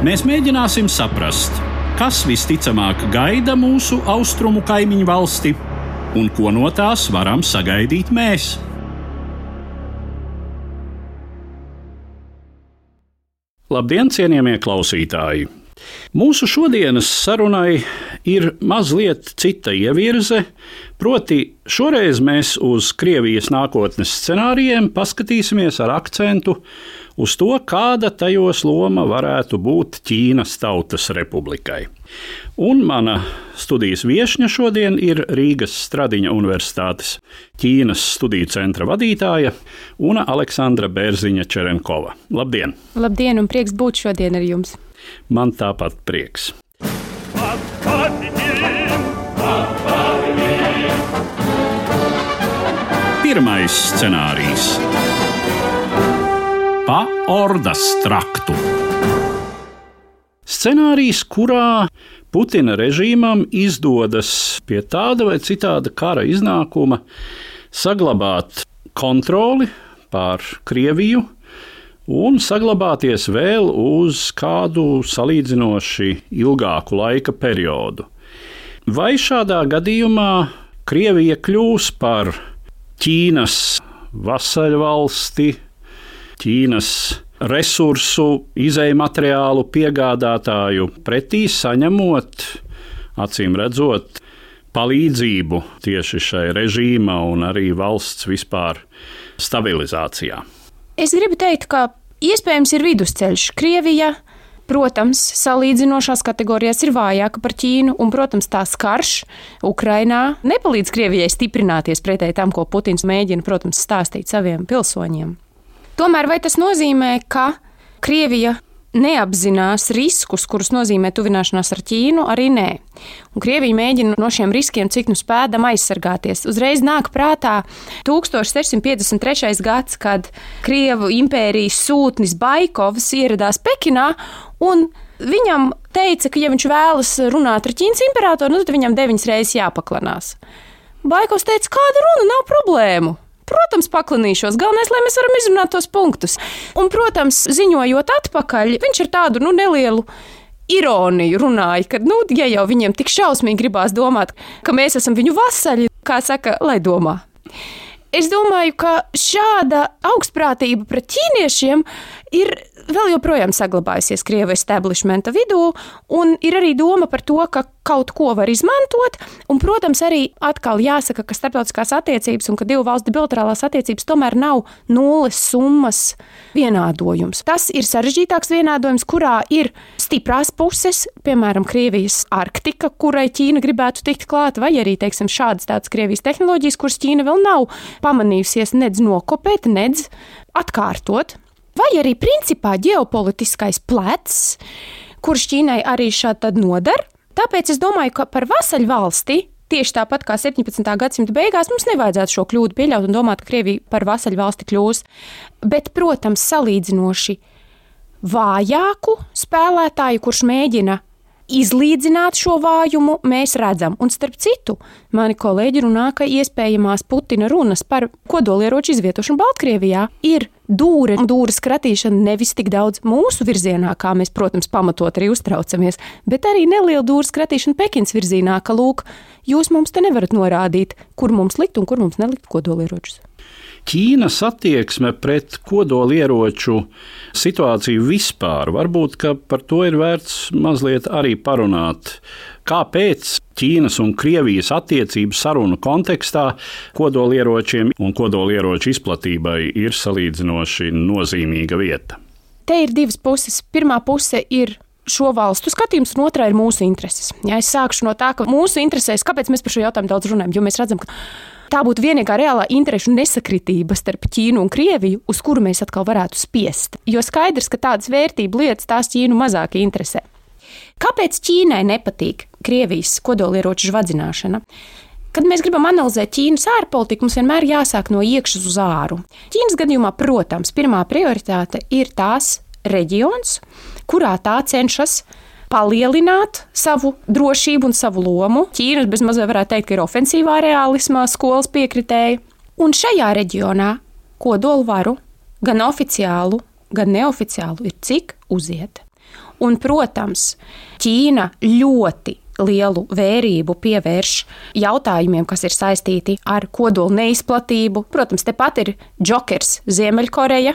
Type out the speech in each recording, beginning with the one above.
Mēs mēģināsim saprast, kas visticamāk gaida mūsu austrumu kaimiņu valsti un ko no tās varam sagaidīt mēs. Labdien, cienījamie klausītāji! Mūsu šodienas sarunai ir mazliet cita ievirze, proti, šoreiz mēs uz Krievijas nākotnes scenārijiem paskatīsimies ar akcentu uz to, kāda tajos loma varētu būt Ķīnas Tautas Republikai. Un mana studijas viesņa šodien ir Rīgas Stradiņa Universitātes Ķīnas studiju centra vadītāja Una Aleksandra Bērziņa Čerenkova. Labdien! Labdien un prieks būt šodien ar jums! Man tāpat prieks. Pirmais scenārijs - pa ordas traktu. Scenārijs, kurā Putina režīmam izdodas pie tāda vai citāda kara iznākuma saglabāt kontroli pār Krieviju, un saglabāties vēl uz kādu salīdzinoši ilgāku laika periodu. Vai šādā gadījumā Krievija kļūs par Ķīnas vasaļvalsti, Ķīnas resursu, izēju materiālu piegādātāju pretī saņemot, acīm redzot, palīdzību tieši šai režīma un arī valsts vispār stabilizācijā. Es gribu teikt, ka iespējams ir vidusceļš. Krievija, protams, salīdzinošās kategorijās ir vājāka par Ķīnu, un, protams, tās karš Ukrainā nepalīdz Krievijai stiprināties pretēji tam, ko Putins mēģina, protams, stāstīt saviem pilsoņiem. Tomēr vai tas nozīmē, ka Krievija neapzinās riskus, kurus nozīmē tuvināšanās ar Ķīnu, arī nē. Un Krievija mēģina no šiem riskiem, cik nu spēdam, aizsargāties. Uzreiz nāk prātā 1653. gads, kad Krievu impērijas sūtnis Baikovs ieradās Pekinā un viņam teica, ka, ja viņš vēlas runāt ar Ķīnas imperatoru, nu, tad viņam deviņas reizes jāpaklanās. Baikovs teica, kāda runa, nav problēmu. Protams, paklanīšos. Galvenais, lai mēs varam izrunāt tos punktus. Un, protams, ziņojot atpakaļ, viņš ar tādu nu, nelielu ironiju runāja, ka, nu, ja jau viņiem tik šausmīgi gribās domāt, ka mēs esam viņu vasaļi, kā saka, lai domā. Es domāju, ka šāda augstprātība pret ķīniešiem ir vēl joprojām saglabājusies Krievijas establishmenta vidū, un ir arī doma par to, ka kaut ko var izmantot. Un, protams, arī atkal jāsaka, ka starptautiskās attiecības un ka divu valstu bilaterālās attiecības tomēr nav nulles summas vienādojums. Tas ir sarežģītāks vienādojums, kurā ir stiprās puses, piemēram, Krievijas Arktika, kurai Ķīna gribētu tikt klāt, vai arī teiksim, šādas tādas Krievijas tehnoloģijas, kuras Ķīna vēl nav pamanījusies nedz nokopēt, nedz atkārtot vai arī principā ģeopolitiskais plecs, kurš Ķīnai arī šādi nodara. Tāpēc es domāju, ka par vasaļvalsti Tieši tāpat kā 17. gadsimta beigās mums nevajadzētu šo kļūdu pieļaut un domāt, ka Krievija par vasaļvalsti kļūs. Bet, protams, salīdzinoši vājāku spēlētāju, kurš mēģina izlīdzināt šo vājumu, mēs redzam. Un starp citu, mani kolēģi runā, ka iespējamās Putina runas par kodolieroču izvietošanu Baltkrievijā ir dūre un dūres kratīšana nevis tik daudz mūsu virzienā, kā mēs, protams, pamatot arī uztraucamies, bet arī neliela dūres kratīšana Pekins virzienā, ka, lūk, jūs mums te nevarat norādīt, kur mums likt un kur mums nelikt kodolieročus. Ķīnas attieksme pret kodolieroču situāciju vispār. Varbūt par to ir vērts mazliet arī parunāt. Kāpēc Ķīnas un Krievijas attiecību sarunu kontekstā kodolieročiem un kodolieroču izplatībai ir salīdzinoši nozīmīga vieta? Te ir divas puses. Pirmā puse ir šo valstu skatījums, un otrā ir mūsu intereses. Ja es sākšu no tā, ka mūsu interesēs, kāpēc mēs par šo jautājumu daudz runājam, jo mēs redzam, ka tā būtu vienīgā reālā interešu nesakritība starp Ķīnu un Krieviju, uz kuru mēs atkal varētu spiest. Jo skaidrs, ka tādas vērtību lietas tās Ķīnu mazāk interesē. Kāpēc Ķīnai nepatīk Krievijas kodolieroču žvadzināšana? Kad mēs gribam analizēt Ķīnas ārpolitiku, mums vienmēr jāsāk no iekšas uz āru. Ķīnas gadījumā, protams, pirmā prioritāte ir tās reģions, kurā tā cenšas palielināt savu drošību un savu lomu. Ķīna bezmazliet varētu teikt, ka ir ofensīvā realismā skolas piekritēja. Un šajā reģionā kodolvaru gan oficiālu, gan neoficiālu ir cik uziet. Un, protams, Ķīna ļoti lielu vērību pievērš jautājumiem, kas ir saistīti ar kodolu neizplatību. Protams, tepat ir Džokers Ziemeļkoreja,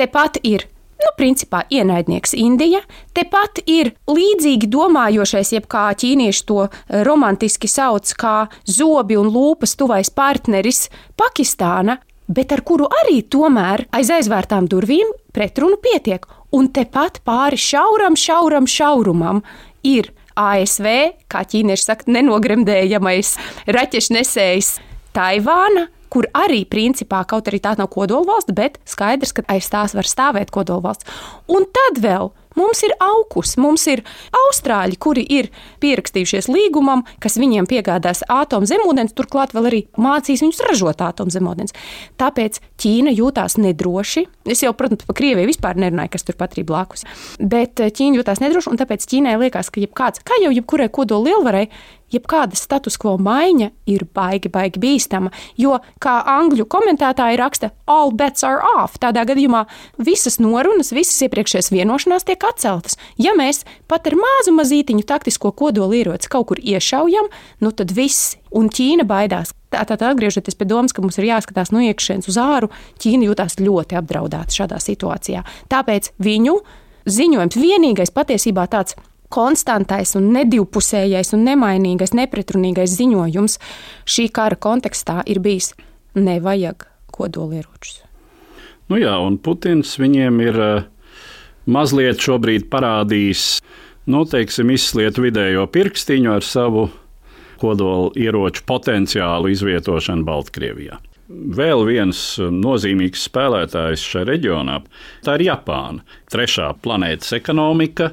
tepat ir nu, principā ienaidnieks Indija. Tepat ir līdzīgi domājošais, jeb kā ķīnieši to romantiski sauc, kā zobi un lūpas tuvais partneris Pakistāna, bet ar kuru arī tomēr aiz aizvērtām durvīm pretrunu pietiek. Un tepat pāri šauram, šauram, šaurumam ir ASV, kā ķīnieši saka, nenogremdējamais raķešnesējs Taivāna, kur arī principā kaut arī tā nav kodolvalsts, bet skaidrs, ka aiz tās var stāvēt kodolvalsts. Un tad vēl Mums ir augus, mums ir austrāļi, kuri ir pierakstījušies līgumam, kas viņiem piegādās atomzemūdens, turklāt vēl arī mācīs viņus ražot atomzemūdens. Tāpēc Ķīna jūtās nedroši. Es jau, protams, par Krieviju vispār nerunāju, kas turpat ir blakus. Bet eh, Ķīna jūtās nedroši, un tāpēc Ķīnai liekas, ka jebkāds, kā jau jebkurai kodola lielvarai, jebkāda status quo maiņa ir baigi, baigi bīstama. Jo, kā angļu komentētāji raksta, all bets are off. Tādā gadījumā visas norunas, visas iepriekšējās vienošanās tiek atceltas. Ja mēs pat ar mazu mazītiņu taktisko kodolieroci kaut kur iešaujam, nu tad viss, un Ķīna baidās. Tātad, atgriežoties pie domas, ka mums ir jāskatās no iekšienes uz āru, Ķīna jūtas ļoti apdraudēta šādā situācijā. Tāpēc viņu ziņojums vienīgais patiesībā tāds konstantais un nedivpusējais un nemainīgais, nepretrunīgais ziņojums šī kara kontekstā ir bijis nevajag kodolieročus. Nu jā, un Putins viņiem ir uh, mazliet šobrīd parādījis, nu, teiksim, izslietu vidējo pirkstiņu ar savu kodola ieroču potenciālu izvietošanu Baltkrievijā. Vēl viens nozīmīgs spēlētājs šajā reģionā - tā ir Japāna. Trešā planētas ekonomika,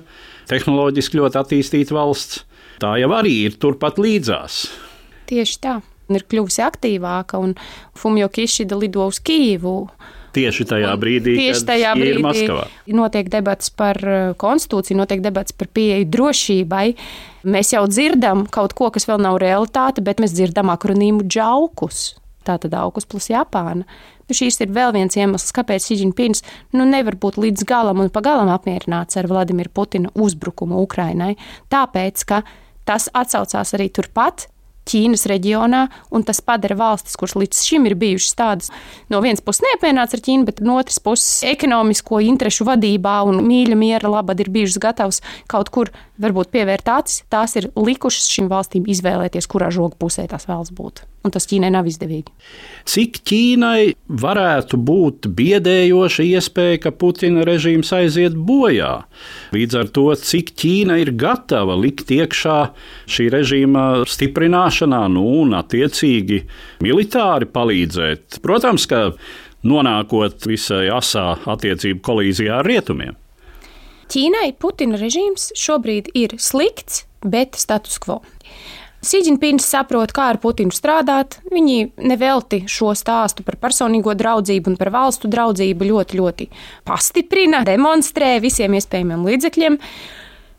tehnoloģiski ļoti attīstīta valsts. Tā jau arī ir turpat līdzās. Tieši tā. Ir kļuvusi aktīvāka, un Fumio Kišida lido uz Kīvu. Tieši tajā brīdī, Tieši tajā brīdī Maskavā. notiek debats par uh, konstitūciju, notiek debats par pieeju drošībai. Mēs jau dzirdam kaut ko, kas vēl nav realitāte, bet mēs dzirdam akronīmu džaukus. Tātad augus plus Japāna. Nu, šīs ir vēl viens iemesls, kāpēc Čiģinpins nu, nevar būt līdz galam un pagalam apmierināts ar Vladimira Putina uzbrukumu Ukrainai. Tāpēc, ka tas atsaucās arī turpat Ķīnas reģionā, un tas padara valstis, kuras līdz šim ir bijušas tādas, no vienas puses neapmienāts ar Ķīnu, bet no otras puses ekonomisko interešu vadībā un mīļa miera labad ir bijušas gatavas kaut kur varbūt pievērt acis. Tās ir likušas šīm valstīm izvēlēties, kurā žoga pusē tās vēlas būt un tas Ķīnai nav izdevīgi. Cik Ķīnai varētu būt biedējoša iespēja, ka Putina režīms aiziet bojā? Līdz ar to, cik Ķīna ir gatava likt iekšā šī režīma stiprināšanā, nu, un attiecīgi militāri palīdzēt. Protams, ka nonākot visai asā attiecību kolīzijā ar rietumiem. Ķīnai Putina režīms šobrīd ir slikts, bet status quo. Sīdžinpins saprot, kā ar Putinu strādāt. Viņi nevelti šo stāstu par personīgo draudzību un par valstu draudzību ļoti, ļoti pastiprina, demonstrē visiem iespējamiem līdzekļiem.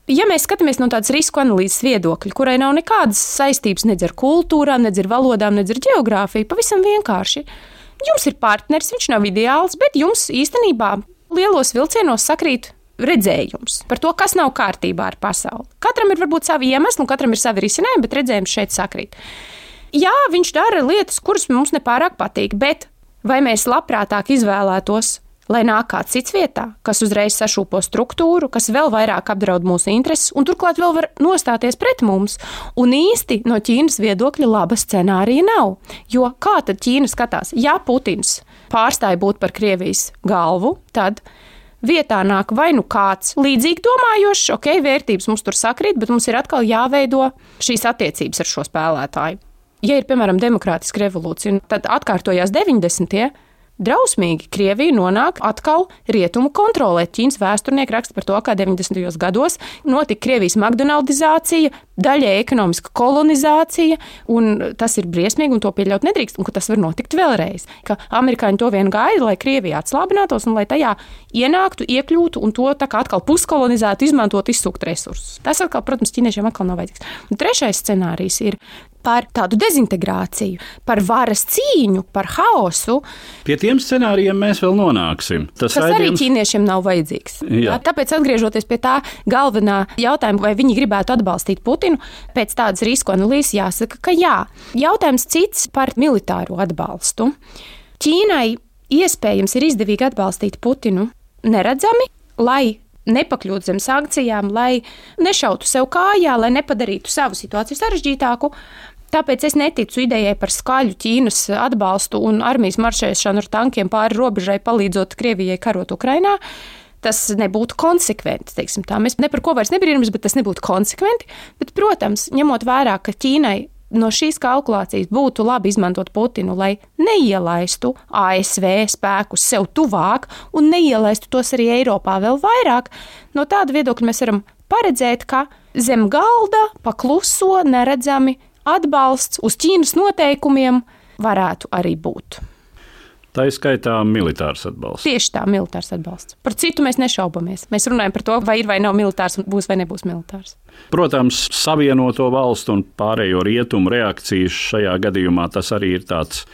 Ja mēs skatāmies no tādas risku analīzes viedokļa, kurai nav nekādas saistības nedz ar kultūrām, nedz ar valodām, nedz ar geogrāfiju, pavisam vienkārši. Jums ir partneris, viņš nav ideāls, bet jums īstenībā lielos vilcienos sakrīt redzējums par to, kas nav kārtībā ar pasauli. Katram ir varbūt savi iemesli, un katram ir savi risinājumi, bet redzējums šeit sakrīt. Jā, viņš dara lietas, kuras mums nepārāk patīk, bet vai mēs labprātāk izvēlētos, lai nāk kāds cits vietā, kas uzreiz sašūpo struktūru, kas vēl vairāk apdraud mūsu intereses, un turklāt vēl var nostāties pret mums. Un īsti no Ķīnas viedokļa laba scenārija nav. Jo kā tad Ķīna skatās? Ja Putins pārstāja būt par Krievijas galvu, tad vietā nāk vai nu kāds līdzīgi domājošs, ok, vērtības mums tur sakrīt, bet mums ir atkal jāveido šīs attiecības ar šo spēlētāju. Ja ir, piemēram, demokrātiska revolūcija, tad atkārtojās 90. Drausmīgi. Krievija nonāk atkal rietumu kontrolē. Ķīnas vēsturnieki raksta par to, kā 90. gados notika Krievijas McDonaldizācija, daļai ekonomiska kolonizācija, un tas ir briesmīgi, un to pieļaut nedrīkst, un tas var notikt vēlreiz. Ka amerikāņi to vien gaida, lai Krievija atslābinātos un lai tajā ienāktu, iekļūtu un to atkal puskolonizētu, izmantot, izsūkt resursus. Tas atkal, protams, ķīniešiem atkal nav vajadzīgs. Un trešais scenārijs ir par tādu dezintegrāciju, par varas cīņu, par haosu. Pie tiem scenārijiem mēs vēl nonāksim. Tas raidījums... arī ķīniešiem nav vajadzīgs. Jā. Tāpēc, atgriežoties pie tā galvenā jautājuma, vai viņi gribētu atbalstīt Putinu, pēc tādas risku analīzes jāsaka, ka jā. Jautājums cits par militāro atbalstu. Ķīnai iespējams ir izdevīgi atbalstīt Putinu neredzami, lai nepakļūtu zem sankcijām, lai nešautu sev kājā, lai nepadarītu savu situāciju sarežģītāku. Tāpēc es neticu idejai par skaļu Ķīnas atbalstu un armijas maršēšanu ar tankiem pāri robežai, palīdzot Krievijai karot Ukrainā. Tas nebūtu konsekventi. Mēs ne par ko vairs nebrīnamies, bet tas nebūtu konsekventi. Bet, protams, ņemot vērā, ka Ķīnai no šīs kalkulācijas būtu labi izmantot Putinu, lai neielaistu ASV spēkus sev tuvāk un neielaistu tos arī Eiropā vēl vairāk. No tāda viedokļa mēs varam paredzēt, ka zem galda pakluso neredzami atbalsts uz Ķīnas noteikumiem varētu arī būt. Tā ir skaitā militārs atbalsts. Tieši tā, militārs atbalsts. Par citu mēs nešaubamies. Mēs runājam par to, vai ir vai nav militārs, būs vai nebūs militārs. Protams, savienoto valstu un pārējo rietumu reakcijas šajā gadījumā tas arī ir tāds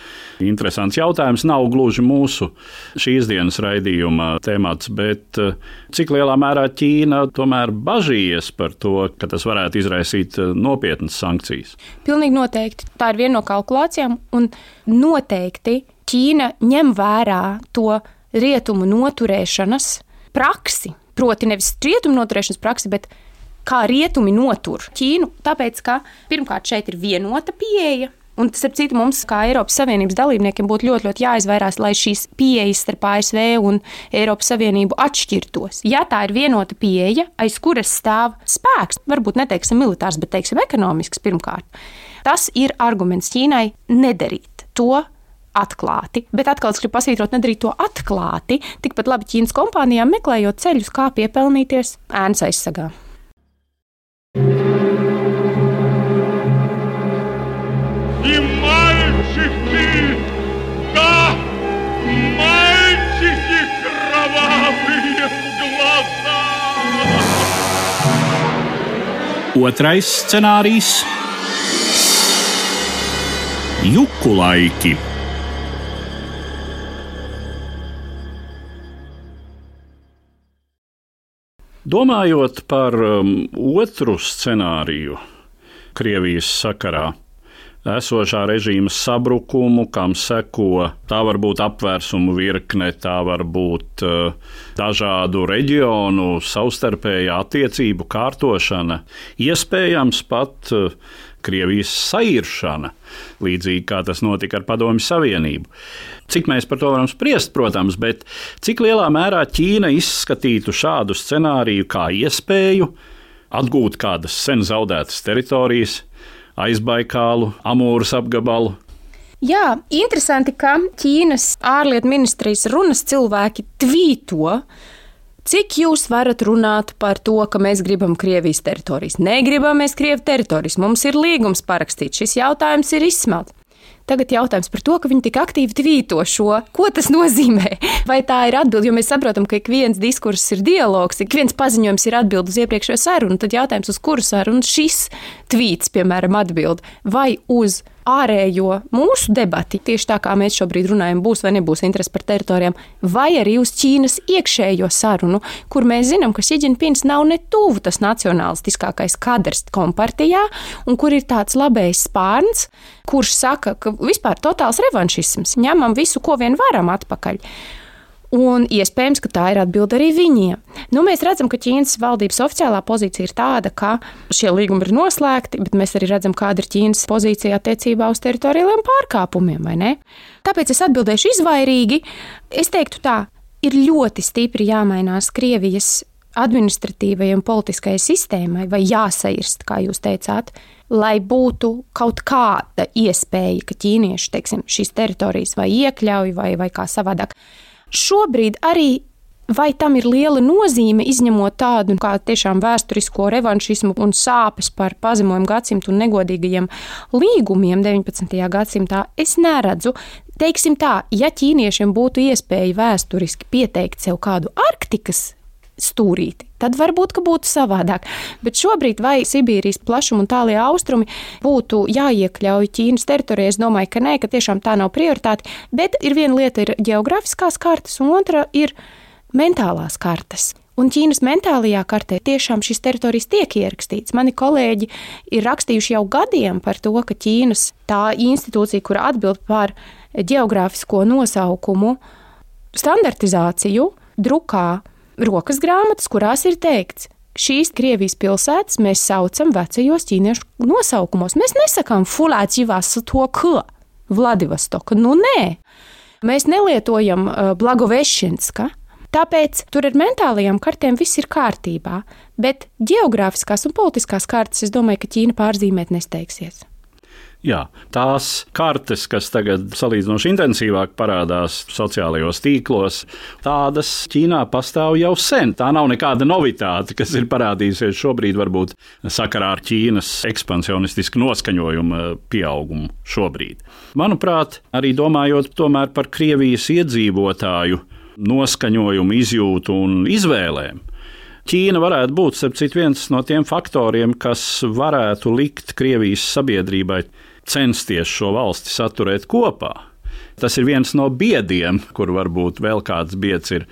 interesants jautājums. Nav gluži mūsu šīs dienas raidījuma temats, bet eh, cik lielā mērā Ķīna tomēr bažījies par to, ka tas varētu izraisīt eh, nopietnas sankcijas? Pilnīgi noteikti. Tā ir viena no kalkulācijām, un noteikti Ķīna ņem vērā to rietumu noturēšanas praksi. Proti, nevis rietumu noturēšanas praksi, bet kā rietumi notur Ķīnu. Tāpēc, ka pirmkārt šeit ir vienota pieeja. Un ap citu, mums, kā Eiropas Savienības dalībniekiem, būtu ļoti, ļoti jāizvairās, lai šīs pieejas starp ASV un Eiropas Savienību atšķirtos. Ja tā ir vienota pieeja, aiz kuras stāv spēks, varbūt neteiksim militārs, bet teiksim ekonomisks pirmkārt, tas ir arguments Ķīnai nedarīt to atklāti. Bet atkal es gribu pasvītrot, nedarīt to atklāti. Tikpat labi Ķīnas kompānijām meklējot ceļus, kā piepelnīties ēnas aizsargā. Otrais scenārijs - juku laiki. Domājot par um, otru scenāriju Krievijas sakarā, esošā režīma sabrukumu, kam seko tā var būt apvērsumu virkne, tā var būt uh, dažādu reģionu savstarpējā attiecību kārtošana, iespējams pat uh, Krievijas sairšana, līdzīgi kā tas notika ar Padomju Savienību. Cik mēs par to varam spriest, protams, bet cik lielā mērā Ķīna izskatītu šādu scenāriju kā iespēju atgūt kādas sen zaudētas teritorijas, aizbaikālu, amūras apgabalu, Jā, interesanti, ka Ķīnas ārlietu ministrijas runas cilvēki tvīto Cik jūs varat runāt par to, ka mēs gribam Krievijas teritorijas? Negribam mēs Krievijas teritorijas. Mums ir līgums parakstīts. Šis jautājums ir izsmelts. Tagad jautājums par to, ka viņi tik aktīvi tvīto šo. Ko tas nozīmē? Vai tā ir atbilde? Jo mēs saprotam, ka ik viens diskurss ir dialogs, ik viens paziņojums ir atbilde uz iepriekšējo sarunu. Tad jautājums, uz kuru sarunu šis tvīts, piemēram, atbild? Vai uz ārējo mūsu debati, tieši tā kā mēs šobrīd runājam, būs vai nebūs interese par teritorijām, vai arī uz Ķīnas iekšējo sarunu, kur mēs zinām, ka Siģinpins nav ne tuvu tas nacionālistiskākais kadrs kompartijā, un kur ir tāds labējs spārns, kurš saka, ka vispār totāls revanšisms, ņemam visu, ko vien varam atpakaļ. Un iespējams, ka tā ir atbilde arī viņiem. Nu, mēs redzam, ka Ķīnas valdības oficiālā pozīcija ir tāda, ka šie līgumi ir noslēgti, bet mēs arī redzam, kāda ir Ķīnas pozīcija attiecībā uz teritoriāliem pārkāpumiem. Tāpēc es atbildēšu izvairīgi. Es teiktu tā, ir ļoti stipri jāmainās Krievijas administratīvajai un politiskajai sistēmai, vai jāsairst, kā jūs teicāt, lai būtu kaut kāda iespēja, ka ķīnieši teiksim, šīs teritorijas vai iekļauj, vai, vai kā savādāk. Šobrīd arī Vai tam ir liela nozīme, izņemot tādu kā tiešām vēsturisko revanšismu un sāpes par pazemojumu gadsimtu un negodīgajiem līgumiem 19. gadsimtā? Es neredzu. Teiksim tā, ja ķīniešiem būtu iespēja vēsturiski pieteikt sev kādu Arktikas stūrīti, tad varbūt būtu savādāk. Bet šobrīd, vai Sibīrijas plašuma un tālie austrumi būtu jāiekļauj Ķīnas teritorijā, es domāju, ka nē, ka tiešām tā nav prioritāte. Bet ir viena lieta, ir geogrāfiskās kartas, un otra ir mentālās kartas. Un Ķīnas mentālajā kartē tiešām šīs teritorijas tiek ierakstīts. Mani kolēģi ir rakstījuši jau gadiem par to, ka Ķīnas tā institūcija, kur atbild par geogrāfisko nosaukumu standartizāciju, drukā rokas grāmatas, kurās ir teikts, Šīs Krievijas pilsētas mēs saucam vecajos ķīniešu nosaukumos. Mēs nesakām Fulāķivās to ko, Vladivostoka. Nu, nē, mēs nelietojam uh, Blagovešinska. Tāpēc tur ar mentālajām kartēm viss ir kārtībā, bet geogrāfiskās un politiskās kartes, es domāju, ka Ķīna pārzīmēt nesteigsies. Jā, tās kartes, kas tagad salīdzinoši intensīvāk parādās sociālajos tīklos, tādas Ķīnā pastāv jau sen. Tā nav nekāda novitāte, kas ir parādījusies šobrīd, varbūt sakarā ar Ķīnas ekspansionistisku noskaņojumu pieaugumu šobrīd. Manuprāt, arī domājot par Krievijas iedzīvotāju noskaņojumu, izjūtu un izvēlēm. Ķīna varētu būt citu, viens no tiem faktoriem, kas varētu likt Krievijas sabiedrībai censties šo valsti saturēt kopā. Tas ir viens no biediem, kur varbūt vēl kāds bieds ir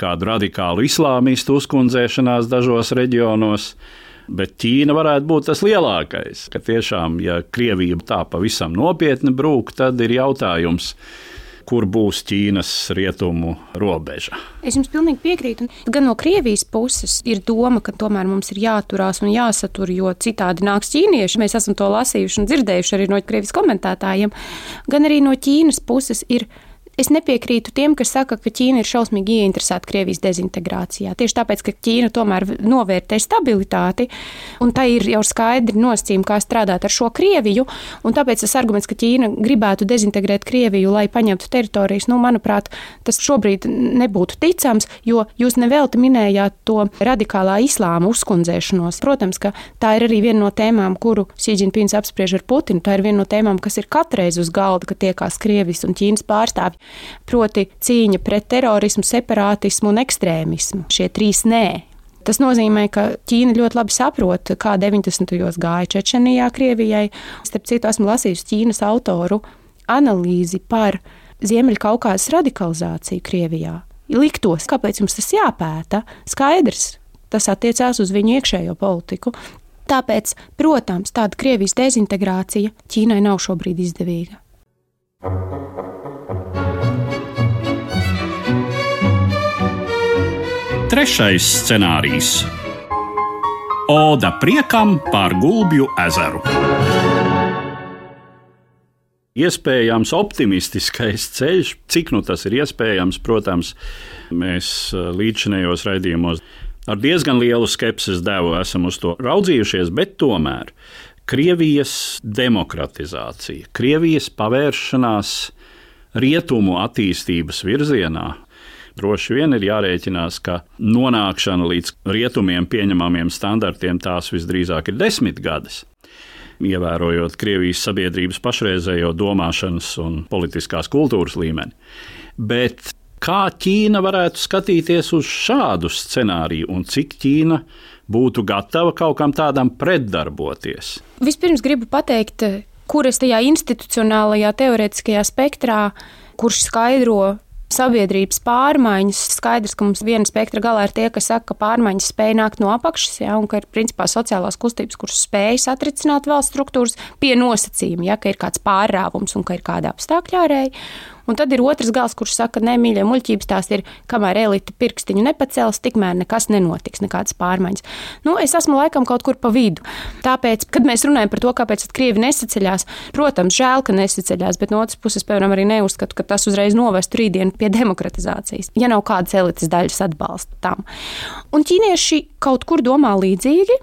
kādu radikālu islāmistu uzkundzēšanās dažos reģionos. Bet Ķīna varētu būt tas lielākais. Ka tiešām, ja Krievija tā pavisam nopietni brūk, tad ir jautājums, kur būs Ķīnas rietumu robeža. Es jums pilnīgi piekrītu. Gan no Krievijas puses ir doma, ka tomēr mums ir jāturās un jāsatur, jo citādi nāks ķīnieši. Mēs esam to lasījuši un dzirdējuši arī no Krievijas komentētājiem. Gan arī no Ķīnas puses ir Es nepiekrītu tiem, kas saka, ka Ķīna ir šausmīgi ieinteresēta Krievijas dezintegrācijā. Tieši tāpēc, ka Ķīna tomēr novērtē stabilitāti, un tā ir jau skaidri nosacījumi, kā strādāt ar šo Krieviju. Tāpēc tas arguments, ka Ķīna gribētu dezintegrēt Krieviju, lai paņemtu teritorijas, nu, manuprāt, tas šobrīd nebūtu ticams, jo jūs nevelti minējāt to radikālā islāma uzkundzēšanos. Protams, ka tā ir arī viena no tēmām, kuru Sīdžinpins apspriež ar Putinu. Tā ir viena no tēmām, kas ir katreiz uz galda, kad tiekās Krievijas un Ķīnas pārstāvji proti cīņa pret terorismu, separātismu un ekstrēmismu. Šie trīs nē. Tas nozīmē, ka Ķīna ļoti labi saprot, kā 90. gados gāja Čečenijā, Krievijai. Starp citu, esmu lasījusi Ķīnas autoru analīzi par Ziemeļkaukās radikalizāciju Krievijā. Liktos, kāpēc mums tas jāpēta? Skaidrs, tas attiecās uz viņu iekšējo politiku. Tāpēc, protams, tāda Krievijas dezintegrācija Ķīnai nav šobrīd izdevīga. Trešais scenārijs - Oda priekam pār Gulbju ezeru. Iespējams, optimistiskais ceļš, cik nu tas ir iespējams, protams, mēs eh, līdzinējos raidījumos ar diezgan lielu skepses devu esam uz to raudzījušies, bet tomēr Krievijas demokratizācija, Krievijas pavēršanās rietumu attīstības virzienā Droši vien ir jārēķinās, ka nonākšana līdz rietumiem pieņemamiem standartiem tās visdrīzāk ir desmit gadus. Ievērojot Krievijas sabiedrības pašreizējo domāšanas un politiskās kultūras līmeni. Bet kā Ķīna varētu skatīties uz šādu scenāriju un cik Ķīna būtu gatava kaut kam tādam pretdarboties? Vispirms gribu pateikt, kur es tajā institucionālajā, teorētiskajā spektrā, kurš skaidro sabiedrības pārmaiņas. Skaidrs, ka mums viena spektra galā ir tie, kas saka, ka pārmaiņas spēj nākt no apakšas, ja, un ka ir principā sociālās kustības, kuras spēj satricināt valsts struktūras pie nosacījuma, ja, ka ir kāds pārrāvums un ka ir kāda apstākļa ārēji. Un tad ir otrs gals, kurš saka, nē, mīļie, muļķības tās ir, kamēr elite pirkstiņu nepacels, tikmēr nekas nenotiks, nekādas pārmaiņas. Nu, es esmu laikam kaut kur pa vidu. Tāpēc, kad mēs runājam par to, kāpēc Krievi nesaceļās, protams, žēl, ka nesaceļās, bet no otras puses, piemēram, arī neuzskatu, ka tas uzreiz novestu rītdienu pie demokratizācijas, ja nav kādas elites daļas atbalsta tam. Un ķīnieši kaut kur domā līdzīgi.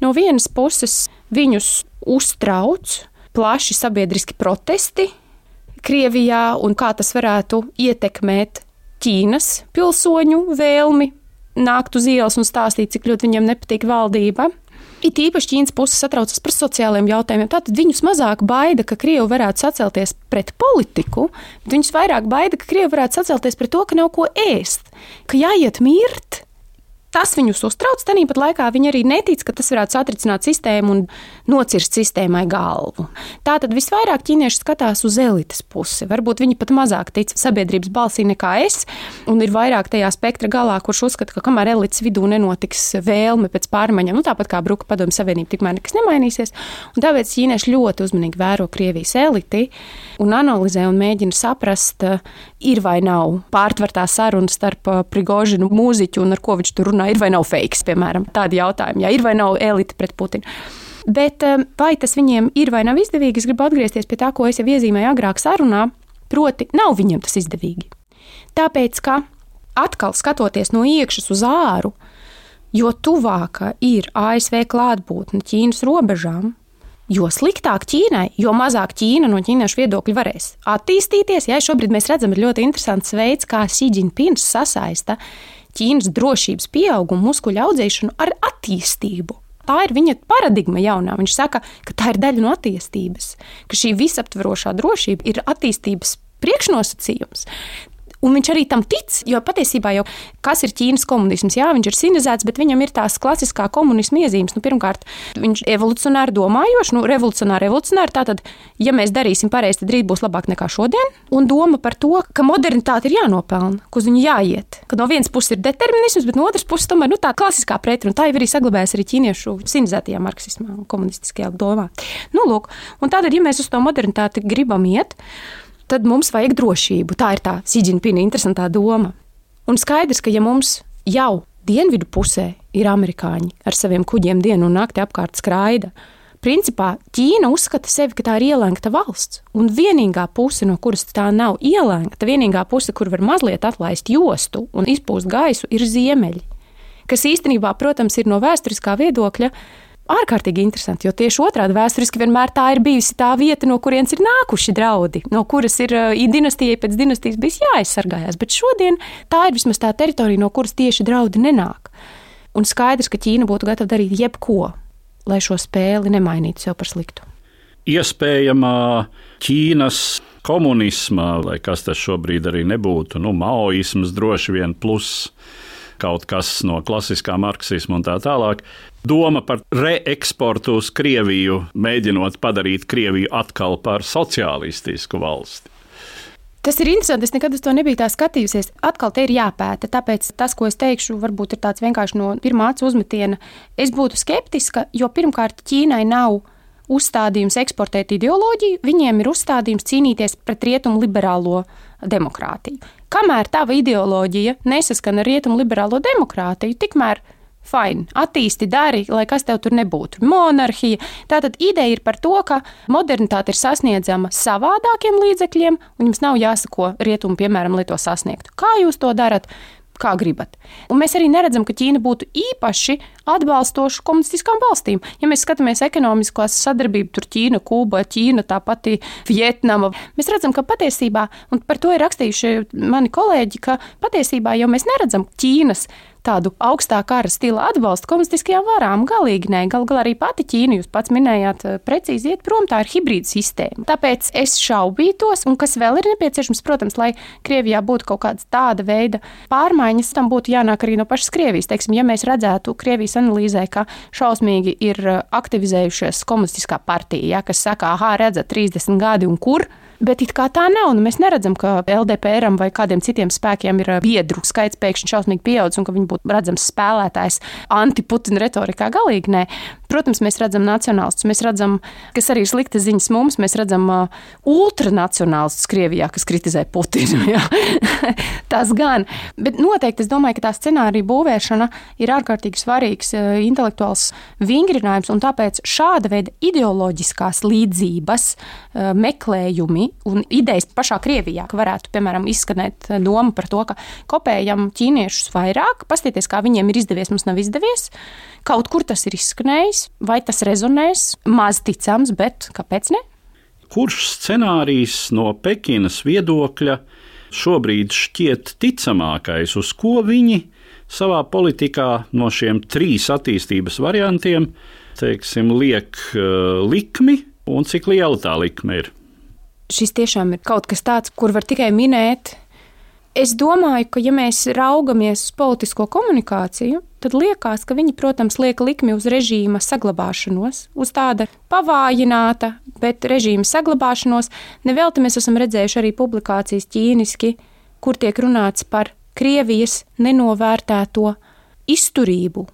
No vienas puses viņus uztrauc plaši sabiedriski protesti Krievijā un kā tas varētu ietekmēt Ķīnas pilsoņu vēlmi nākt uz ielas un stāstīt, cik ļoti viņiem nepatīk valdība. It īpaši Ķīnas puse satraucas par sociālajiem jautājumiem. Tātad viņus mazāk baida, ka Krievi varētu sacelties pret politiku, bet viņus vairāk baida, ka Krievi varētu sacelties pret to, ka nav ko ēst, ka jāiet mirt. Tas viņus uztrauc. Tāpat laikā viņi arī netic, ka tas varētu satricināt sistēmu un nocirst sistēmai galvu. Tātad visvairāk ķīnieši skatās uz elites pusi. Varbūt viņi pat mazāk tic sabiedrības balsī nekā es, un ir vairāk tajā spektra galā, kurš uzskata, ka kamēr elites vidū nenotiks vēlme pēc pārmaiņām, nu, tāpat kā Bruka padomju savienība, tikmēr nekas nemainīsies. Un tāpēc ķīnieši ļoti uzmanīgi vēro Krievijas eliti un analizē un mēģina saprast, ir vai nav pārtvertā saruna starp Prigožinu mūziķu un ar ko viņš tur runā ir vai nav fake, piemēram, tādi jautājumi. Jā, ir vai nav elite pret Putinu. Bet um, vai tas viņiem ir vai nav izdevīgi, es gribu atgriezties pie tā, ko es jau iezīmēju agrāk sarunā, proti, nav viņiem tas izdevīgi. Tāpēc, ka atkal skatoties no iekšas uz āru, jo tuvāka ir ASV klātbūtne Ķīnas robežām, jo sliktāk Ķīnai, jo mazāk Ķīna no ķīniešu viedokļa varēs attīstīties. Jā, šobrīd mēs redzam, ir ļoti interesants veids, kā Sīdžinpins sasaista Ķīnas drošības pieaugumu, muskuļu audzēšanu ar attīstību. Tā ir viņa paradigma jaunā. Viņš saka, ka tā ir daļa no attīstības, ka šī visaptverošā drošība ir attīstības priekšnosacījums. Un viņš arī tam tic, jo patiesībā jau kas ir Ķīnas komunisms? Jā, viņš ir sinizēts, bet viņam ir tās klasiskā komunisma iezīmes. Nu, pirmkārt, viņš ir evolucionāri domājošs, nu, revolucionāri, revolucionāri. Tātad, ja mēs darīsim pareizi, tad rīt būs labāk nekā šodien. Un doma par to, ka modernitāte ir jānopelna, ka uz viņu jāiet. Ka no vienas puses ir determinisms, bet no otras puses tomēr nu, tā klasiskā pretruna. Tā jau arī saglabājas arī ķīniešu sinizētajā marksismā un komunistiskajā domā. Nu, lūk, un tātad, ja mēs uz to modernitāti gribam iet, tad mums vajag drošību. Tā ir tā Sīdžinpina interesantā doma. Un skaidrs, ka ja mums jau dienvidu pusē ir amerikāņi ar saviem kuģiem dienu un nakti apkārt skraida, principā Ķīna uzskata sevi, ka tā ir ielēgta valsts. Un vienīgā puse, no kuras tā nav ielēgta, vienīgā puse, kur var mazliet atlaist jostu un izpūst gaisu, ir ziemeļi. Kas īstenībā, protams, ir no vēsturiskā viedokļa ārkārtīgi interesanti, jo tieši otrādi vēsturiski vienmēr tā ir bijusi tā vieta, no kurienes ir nākuši draudi, no kuras ir dinastijai pēc dinastijas bijis jāaizsargājas. Bet šodien tā ir vismaz tā teritorija, no kuras tieši draudi nenāk. Un skaidrs, ka Ķīna būtu gatava darīt jebko, lai šo spēli nemainītu sev par sliktu. Iespējamā Ķīnas komunisma, vai kas tas šobrīd arī nebūtu, nu, maoisms droši vien plus kaut kas no klasiskā marksisma un tā tālāk. Doma par reeksportu uz Krieviju, mēģinot padarīt Krieviju atkal par sociālistisku valsti. Tas ir interesanti. Es nekad uz to nebiju tā skatījusies. Atkal te ir jāpēta. Tāpēc tas, ko es teikšu, varbūt ir tāds vienkārši no pirmā acu uzmetiena. Es būtu skeptiska, jo pirmkārt Ķīnai nav uzstādījums eksportēt ideoloģiju, viņiem ir uzstādījums cīnīties pret rietumu liberālo demokrātiju. Kamēr tava ideoloģija nesaskan ar rietumu liberālo demokrātiju, tikmēr Fine, attīsti, dari, lai kas tev tur nebūtu. Monarhija. Tātad ideja ir par to, ka modernitāte ir sasniedzama savādākiem līdzekļiem, un jums nav jāsako rietumu, piemēram, lai to sasniegtu. Kā jūs to darat? kā gribat. Un mēs arī neredzam, ka Ķīna būtu īpaši atbalstoša komunistiskām valstīm. Ja mēs skatāmies ekonomiskās sadarbību, tur Ķīna, Kuba, Ķīna, tā pati Vietnama, mēs redzam, ka patiesībā, un par to ir rakstījuši mani kolēģi, ka patiesībā jau mēs neredzam Ķīnas tādu augstā kara stila atbalstu komunistiskajām varām. Galīgi nē, galu galā arī pati Ķīna, jūs pats minējāt, eh, precīzi iet prom, tā ir hibrīda sistēma. Tāpēc es šaubītos, un kas vēl ir nepieciešams, protams, lai Krievijā būtu kaut kāda tāda veida pārmaiņas, tam būtu jānāk arī no pašas Krievijas. Teiksim, ja mēs redzētu Krievijas analīzē, ka šausmīgi ir eh, aktivizējušies komunistiskā partija, ja, kas saka, ah, redzat, 30 gadi un kur. Bet it kā tā nav. Nu, mēs neredzam, ka LDPR vai kādiem citiem spēkiem ir uh, biedru skaits pēkšņi šausmīgi pieaudzis un ka viņi būtu redzams spēlētājs antiputina retorikā. Galīgi nē. Protams, mēs redzam nacionālistus, mēs redzam, kas arī ir slikta ziņas mums, mēs redzam uh, ultranacionālistus Krievijā, kas kritizē Putinu. Tas gan. Bet noteikti es domāju, ka tā scenārija būvēšana ir ārkārtīgi svarīgs uh, intelektuāls vingrinājums, un tāpēc šāda veida ideoloģiskās līdzības uh, meklējumi un idejas pašā Krievijā, ka varētu, piemēram, izskanēt doma par to, ka kopējam ķīniešus vairāk, pastieties, kā viņiem ir izdevies, mums nav izdevies. Kaut kur tas ir izskanējis, vai tas rezonēs, maz ticams, bet kāpēc ne? Kurš scenārijs no Pekinas viedokļa šobrīd šķiet ticamākais, uz ko viņi savā politikā no šiem trīs attīstības variantiem teiksim, liek uh, likmi un cik liela tā likme ir? Šis tiešām ir kaut kas tāds, kur var tikai minēt Es domāju, ka, ja mēs raugamies uz politisko komunikāciju, tad liekas, ka viņi, protams, liek likmi uz režīma saglabāšanos, uz tāda pavājināta, bet režīma saglabāšanos. Nevelti mēs esam redzējuši arī publikācijas ķīniski, kur tiek runāts par Krievijas nenovērtēto izturību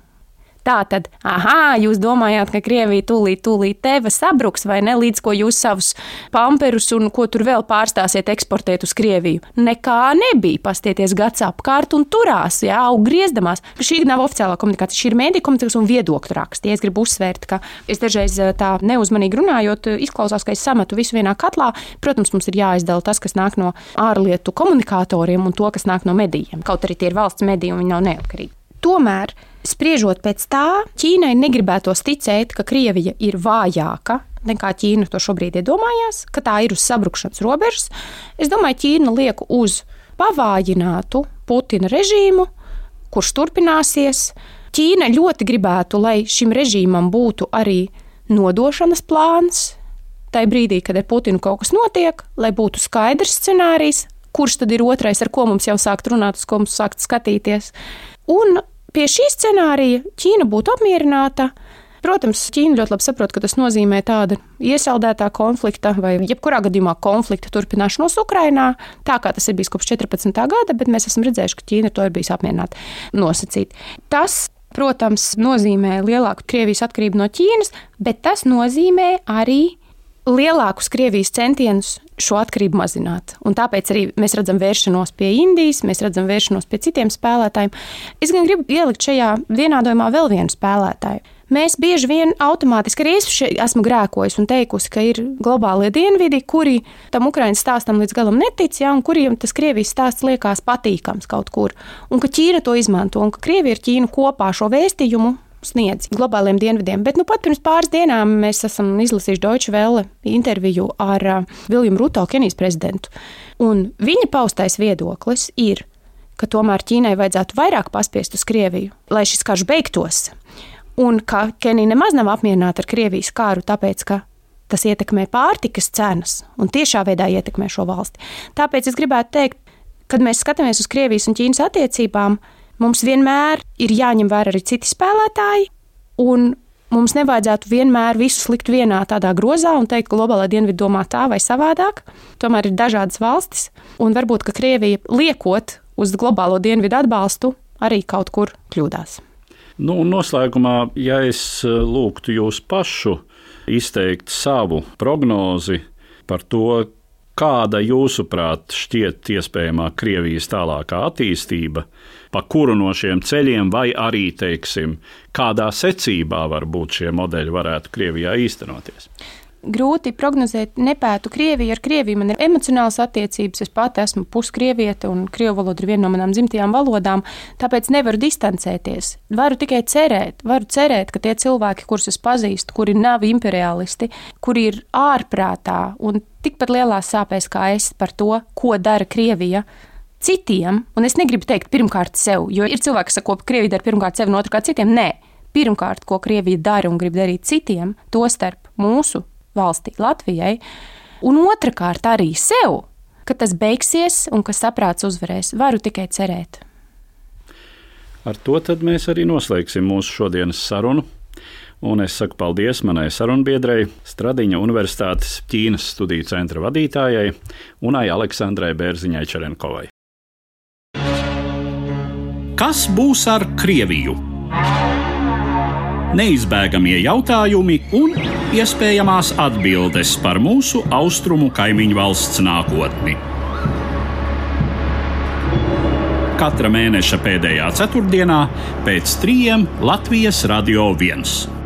Tā tad, ah, jūs domājāt, ka Krievija tūlīt, tūlīt teva sabruks, vai ne? Līdz ko jūs savus pamperus un ko tur vēl pārstāsiet eksportēt uz Krieviju. Nekā nebija. Pastieties gads apkārt un turās, jā, aug griezdamās. Šī nav oficiālā komunikācija, šī ir mēdīņu komunikācija un viedokļu raksts. Ja es gribu uzsvērt, ka es dažreiz eh, tā neuzmanīgi runājot, eh, izklausās, ka es sametu visu vienā katlā. Protams, mums ir jāizdala tas, kas nāk no ārlietu komunikatoriem un to, kas nāk no medijiem. Kaut arī tie ir valsts mediji un viņi nav neatkarīgi. Tomēr Spriežot pēc tā, Ķīnai negribētos ticēt, ka Krievija ir vājāka nekā Ķīna to šobrīd iedomājās, ka tā ir uz sabrukšanas robežas. Es domāju, Ķīna liek uz pavājinātu Putina režīmu, kurš turpināsies. Ķīna ļoti gribētu, lai šim režīmam būtu arī nodošanas plāns. Tai brīdī, kad ar Putinu kaut kas notiek, lai būtu skaidrs scenārijs, kurš tad ir otrais, ar ko mums jau sākt runāt, uz ko mums sākt skatīties. Un Pie šī scenārija Ķīna būtu apmierināta. Protams, Ķīna ļoti labi saprot, ka tas nozīmē tādu iesaldētā konflikta vai jebkurā gadījumā konflikta turpināšanos Ukrajinā, tā kā tas ir bijis kopš 14. gada, bet mēs esam redzējuši, ka Ķīna to ir bijusi apmierināta nosacīt. Tas protams, nozīmē lielāku Krievijas atkarību no Ķīnas, bet tas nozīmē arī lielākus Krievijas centienus šo atkarību mazināt. Un tāpēc arī mēs redzam vēršanos pie Indijas, mēs redzam vēršanos pie citiem spēlētājiem. Es gan gribu ielikt šajā vienādojumā vēl vienu spēlētāju. Mēs bieži vien automātiski arī es esmu grēkojis un teikusi, ka ir globālie dienvidi, kuri tam Ukraiņas stāstam līdz galam netic, ja, un kuriem tas Krievijas stāsts liekas patīkams kaut kur, un ka Ķīna to izmanto, un ka Krievija ar Ķīnu kopā šo vēstījumu sniedz globāliem dienvidiem. Bet nu, pat pirms pāris dienām mēs esam izlasījuši Deutsche Welle interviju ar uh, Viljumu Ruto, Kenijas prezidentu. Un viņa paustais viedoklis ir, ka tomēr Ķīnai vajadzētu vairāk paspiest uz Krieviju, lai šis karš beigtos. Un ka Kenija nemaz nav apmierināta ar Krievijas kāru, tāpēc ka tas ietekmē pārtikas cenas un tiešā veidā ietekmē šo valsti. Tāpēc es gribētu teikt, kad mēs skatāmies uz Krievijas un Ķīnas attiecībām, Mums vienmēr ir jāņem vērā arī citi spēlētāji, un mums nevajadzētu vienmēr visu likt vienā tādā grozā un teikt, ka globālā dienvidu domā tā vai savādāk. Tomēr ir dažādas valstis, un varbūt Krievija liekot uz globālo dienvidu atbalstu arī kaut kur kļūdās. Nu, noslēgumā, ja es eh, lūgtu jūs pašu izteikt savu prognozi par to, kāda jūsuprāt šķiet iespējamā Krievijas tālākā attīstība, pa kuru no šiem ceļiem, vai arī, teiksim, kādā secībā varbūt šie modeļi varētu Krievijā īstenoties? grūti prognozēt, nepētu Krieviju. Ar Krieviju man ir emocionāls attiecības. Es pati esmu puskrieviete, un krievu valoda ir viena no manām dzimtajām valodām, tāpēc nevaru distancēties. Varu tikai cerēt, varu cerēt, ka tie cilvēki, kurus es pazīstu, kuri nav imperialisti, kuri ir ārprātā un tikpat lielās sāpēs kā es par to, ko dara Krievija, citiem, un es negribu teikt pirmkārt sev, jo ir cilvēki, kas saka, ka Krievija dara pirmkārt sev un otrkārt citiem. Nē, pirmkārt, ko Krievija dara un grib darīt citiem, to starp mūsu valstī, Latvijai, un otrkārt arī sev, ka tas beigsies un ka saprāts uzvarēs. Varu tikai cerēt. Ar to mēs arī noslēgsim mūsu šodienas sarunu. Un es saku paldies manai sarunbiedrei, Stradiņa Universitātes Ķīnas studiju centra vadītājai Unai Aleksandrai Bērziņai Čerenkovai. Kas būs ar Krieviju? neizbēgamie jautājumi un iespējamās atbildes par mūsu austrumu kaimiņu valsts nākotni. Katra mēneša pēdējā ceturtdienā pēc trījiem Latvijas Radio 1.